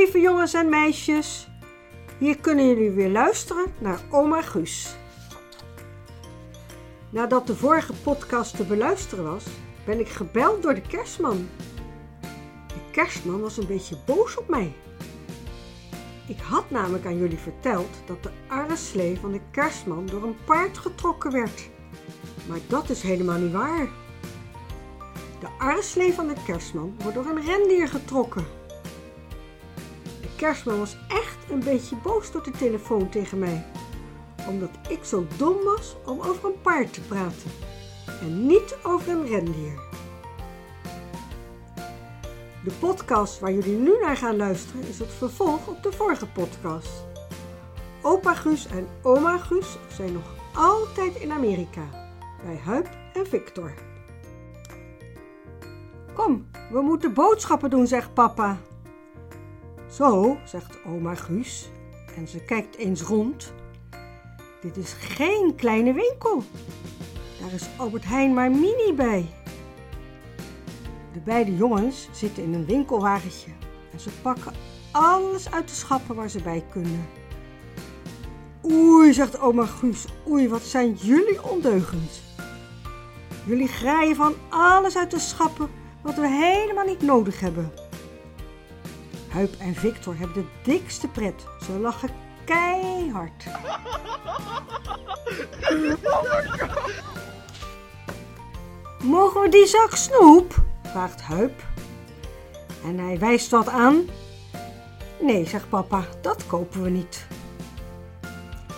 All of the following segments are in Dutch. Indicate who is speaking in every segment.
Speaker 1: lieve jongens en meisjes. Hier kunnen jullie weer luisteren naar Oma Guus. Nadat de vorige podcast te beluisteren was, ben ik gebeld door de kerstman. De kerstman was een beetje boos op mij. Ik had namelijk aan jullie verteld dat de arreslee van de kerstman door een paard getrokken werd. Maar dat is helemaal niet waar. De arreslee van de kerstman wordt door een rendier getrokken. Kerstman was echt een beetje boos door de telefoon tegen mij. Omdat ik zo dom was om over een paard te praten. En niet over een rendier. De podcast waar jullie nu naar gaan luisteren is het vervolg op de vorige podcast. Opa Guus en oma Guus zijn nog altijd in Amerika. Bij Huip en Victor. Kom, we moeten boodschappen doen, zegt papa. Zo, zegt oma Guus en ze kijkt eens rond. Dit is geen kleine winkel. Daar is Albert Heijn maar mini bij. De beide jongens zitten in een winkelwagentje en ze pakken alles uit de schappen waar ze bij kunnen. Oei, zegt oma Guus, oei, wat zijn jullie ondeugend. Jullie graaien van alles uit de schappen wat we helemaal niet nodig hebben. Huip en Victor hebben de dikste pret. Ze lachen keihard. Mogen we die zak snoep? vraagt Huip. En hij wijst wat aan. Nee, zegt papa, dat kopen we niet.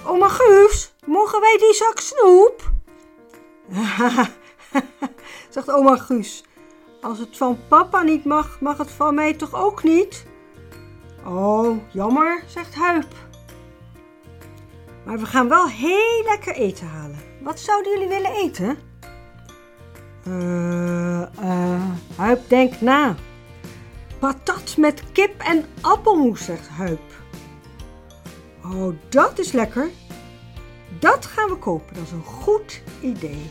Speaker 1: Oma Guus, mogen wij die zak snoep? zegt oma Guus. Als het van papa niet mag, mag het van mij toch ook niet? Oh, jammer, zegt Huip. Maar we gaan wel heel lekker eten halen. Wat zouden jullie willen eten? Eh, uh, Huip denkt na. Patat met kip en appelmoes, zegt Huip. Oh, dat is lekker. Dat gaan we kopen, dat is een goed idee.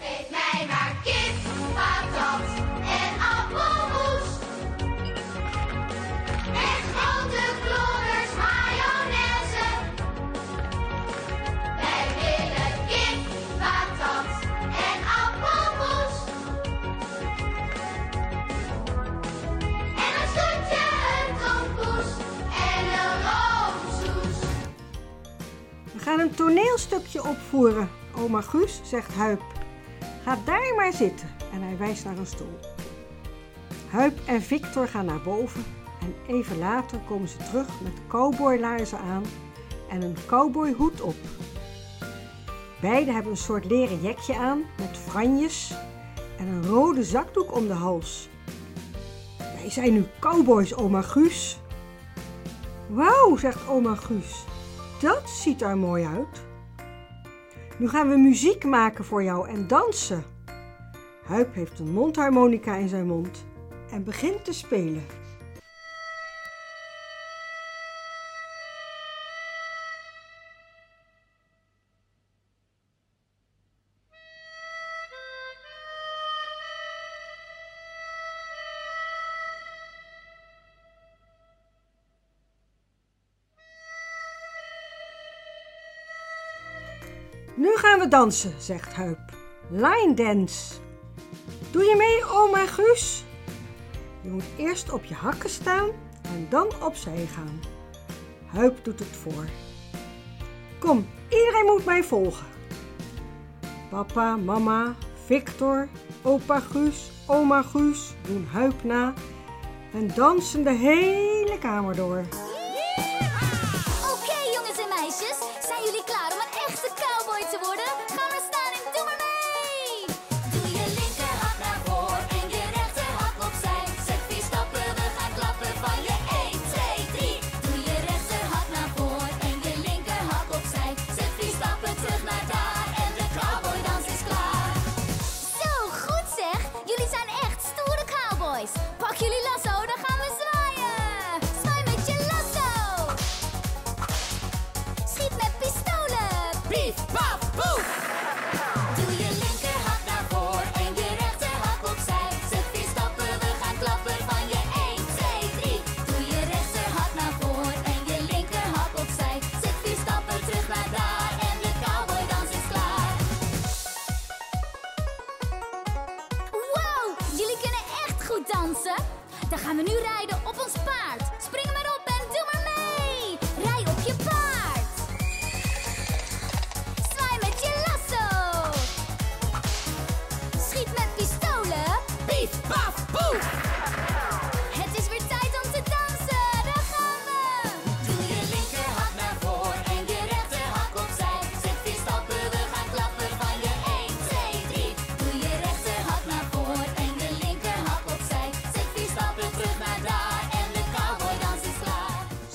Speaker 2: Geef mij maar kip,
Speaker 1: toneelstukje opvoeren. Oma Guus, zegt Huip. Ga daar maar zitten. En hij wijst naar een stoel. Huip en Victor gaan naar boven. En even later komen ze terug met cowboylaarzen aan en een cowboyhoed op. Beiden hebben een soort leren jekje aan met franjes en een rode zakdoek om de hals. Wij zijn nu cowboys, oma Guus. Wauw, zegt oma Guus. Dat ziet er mooi uit. Nu gaan we muziek maken voor jou en dansen. Huip heeft een mondharmonica in zijn mond en begint te spelen. Nu gaan we dansen, zegt Huip. Line dance. Doe je mee, oma Guus? Je moet eerst op je hakken staan en dan opzij gaan. Huip doet het voor. Kom, iedereen moet mij volgen. Papa, mama, Victor, opa Guus, oma Guus doen Huip na en dansen de hele kamer door.
Speaker 3: Wow.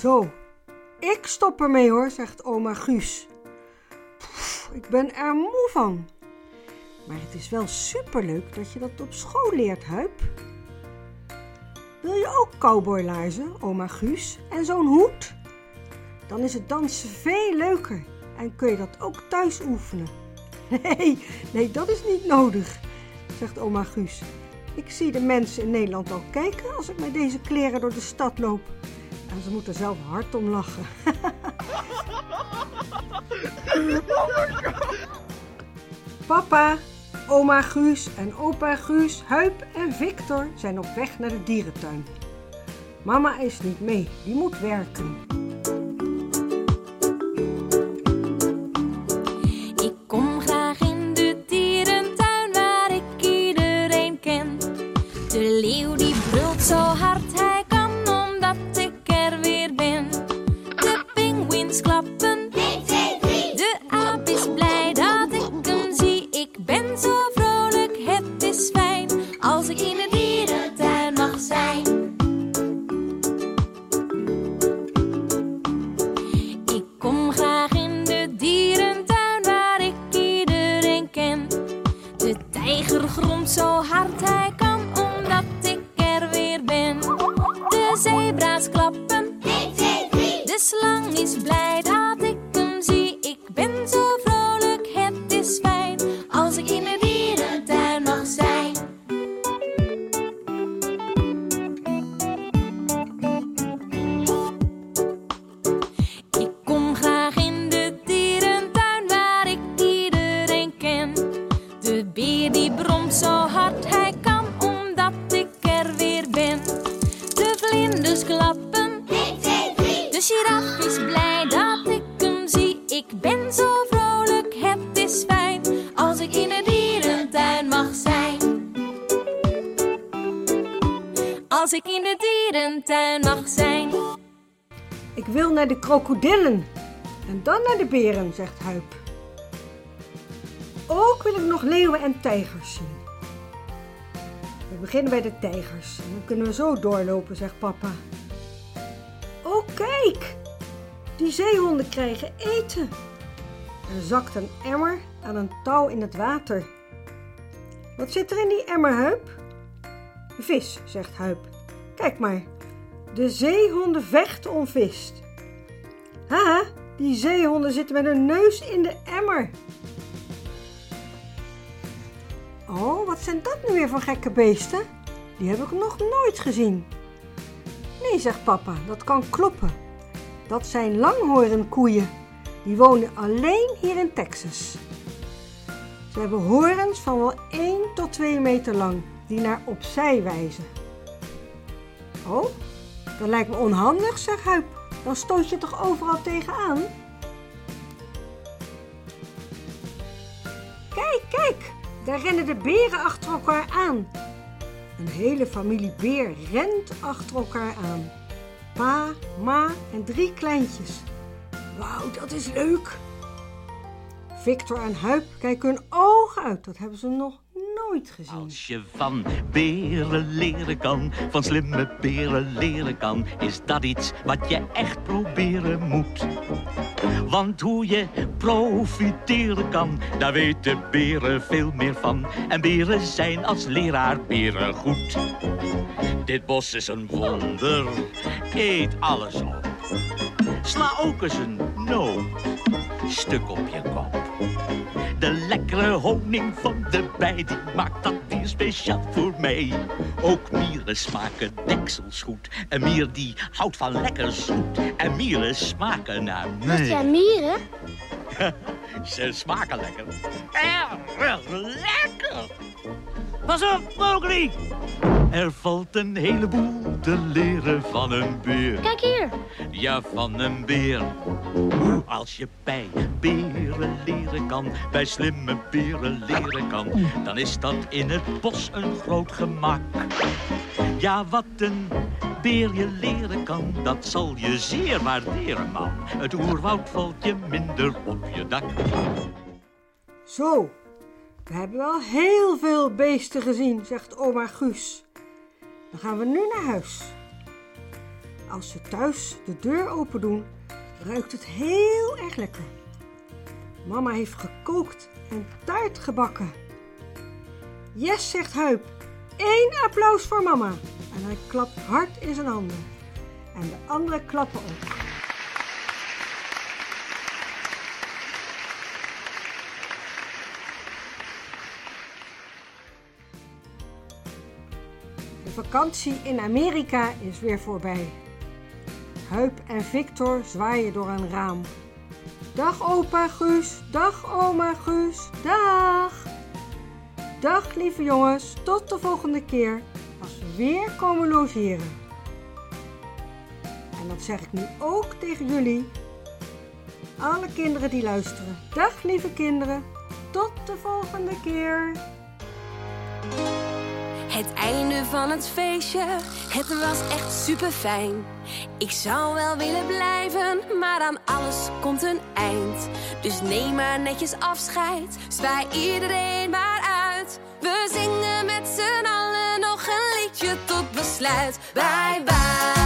Speaker 3: Zo,
Speaker 1: ik stop ermee hoor, zegt oma Guus. Ik ben er moe van. Maar het is wel superleuk dat je dat op school leert, Huip. Wil je ook cowboylaarzen, oma Guus, en zo'n hoed? Dan is het dansen veel leuker en kun je dat ook thuis oefenen. Nee, nee, dat is niet nodig, zegt oma Guus. Ik zie de mensen in Nederland al kijken als ik met deze kleren door de stad loop. Ze moeten zelf hard om lachen. Papa, oma Guus en opa Guus, Huip en Victor zijn op weg naar de dierentuin. Mama is niet mee, die moet werken.
Speaker 3: Ik in de dierentuin mag zijn. Ik
Speaker 1: wil naar de krokodillen en dan naar de beren, zegt Huip. Ook wil ik nog leeuwen en tijgers zien. We beginnen bij de tijgers en dan kunnen we zo doorlopen, zegt papa. Oh, kijk! Die zeehonden krijgen eten. Er zakt een emmer aan een touw in het water. Wat zit er in die emmer, Huip? Vis, zegt Huip. Kijk maar, de zeehonden vechten om vis. Haha, die zeehonden zitten met hun neus in de emmer. Oh, wat zijn dat nu weer voor gekke beesten? Die heb ik nog nooit gezien. Nee, zegt papa, dat kan kloppen. Dat zijn langhoornkoeien. Die wonen alleen hier in Texas. Ze hebben horens van wel 1 tot 2 meter lang, die naar opzij wijzen. Oh, dat lijkt me onhandig, zegt Huip. Dan stoot je toch overal tegenaan? Kijk, kijk, daar rennen de beren achter elkaar aan. Een hele familie beer rent achter elkaar aan. Pa, ma en drie kleintjes. Wauw, dat is leuk. Victor en Huip kijken hun ogen uit. Dat hebben ze nog
Speaker 4: Als je van beren leren kan, van slimme beren leren kan, is dat iets wat je echt proberen moet. Want hoe je profiteren kan, daar weten beren veel meer van. En beren zijn als leraar beren goed. Dit bos is een wonder, eet alles op. Sla ook eens een noot, stuk op je kop. Lekkere honing van de bij, die maakt dat bier speciaal voor mij. Ook mieren smaken deksels goed. En mier die houdt van lekker zoet. En mieren smaken naar mij.
Speaker 2: mieren?
Speaker 4: Ze smaken lekker. Erg lekker. Pas op, Mowgli. Er valt een heleboel te leren van een beer.
Speaker 2: Kijk hier.
Speaker 4: Ja, van een beer. Hoe als je bij beren leren kan, bij slimme beren leren kan, dan is dat in het bos een groot gemak. Ja, wat een beer je leren kan, dat zal je zeer waarderen, man. Het oerwoud valt je minder op je dak.
Speaker 1: Zo, we hebben wel heel veel beesten gezien, zegt oma Guus. Dan gaan we nu naar huis. als ze thuis de deur open doen, ruikt het heel erg lekker. Mama heeft gekookt en taart gebakken. Yes, zegt Huip. Eén applaus voor mama. En hij klapt hard in zijn handen. En de anderen klappen ook. Vakantie in Amerika is weer voorbij. Huip en Victor zwaaien door een raam. Dag opa Guus, dag oma Guus, dag! Dag lieve jongens, tot de volgende keer als we weer komen logeren. En dat zeg ik nu ook tegen jullie, alle kinderen die luisteren. Dag lieve kinderen, tot de volgende keer.
Speaker 5: Het einde van het feestje, het was echt super fijn. Ik zou wel willen blijven, maar aan alles komt een eind. Dus neem maar netjes afscheid, zwaai iedereen maar uit. We zingen met z'n allen nog een liedje tot besluit. Bye bye.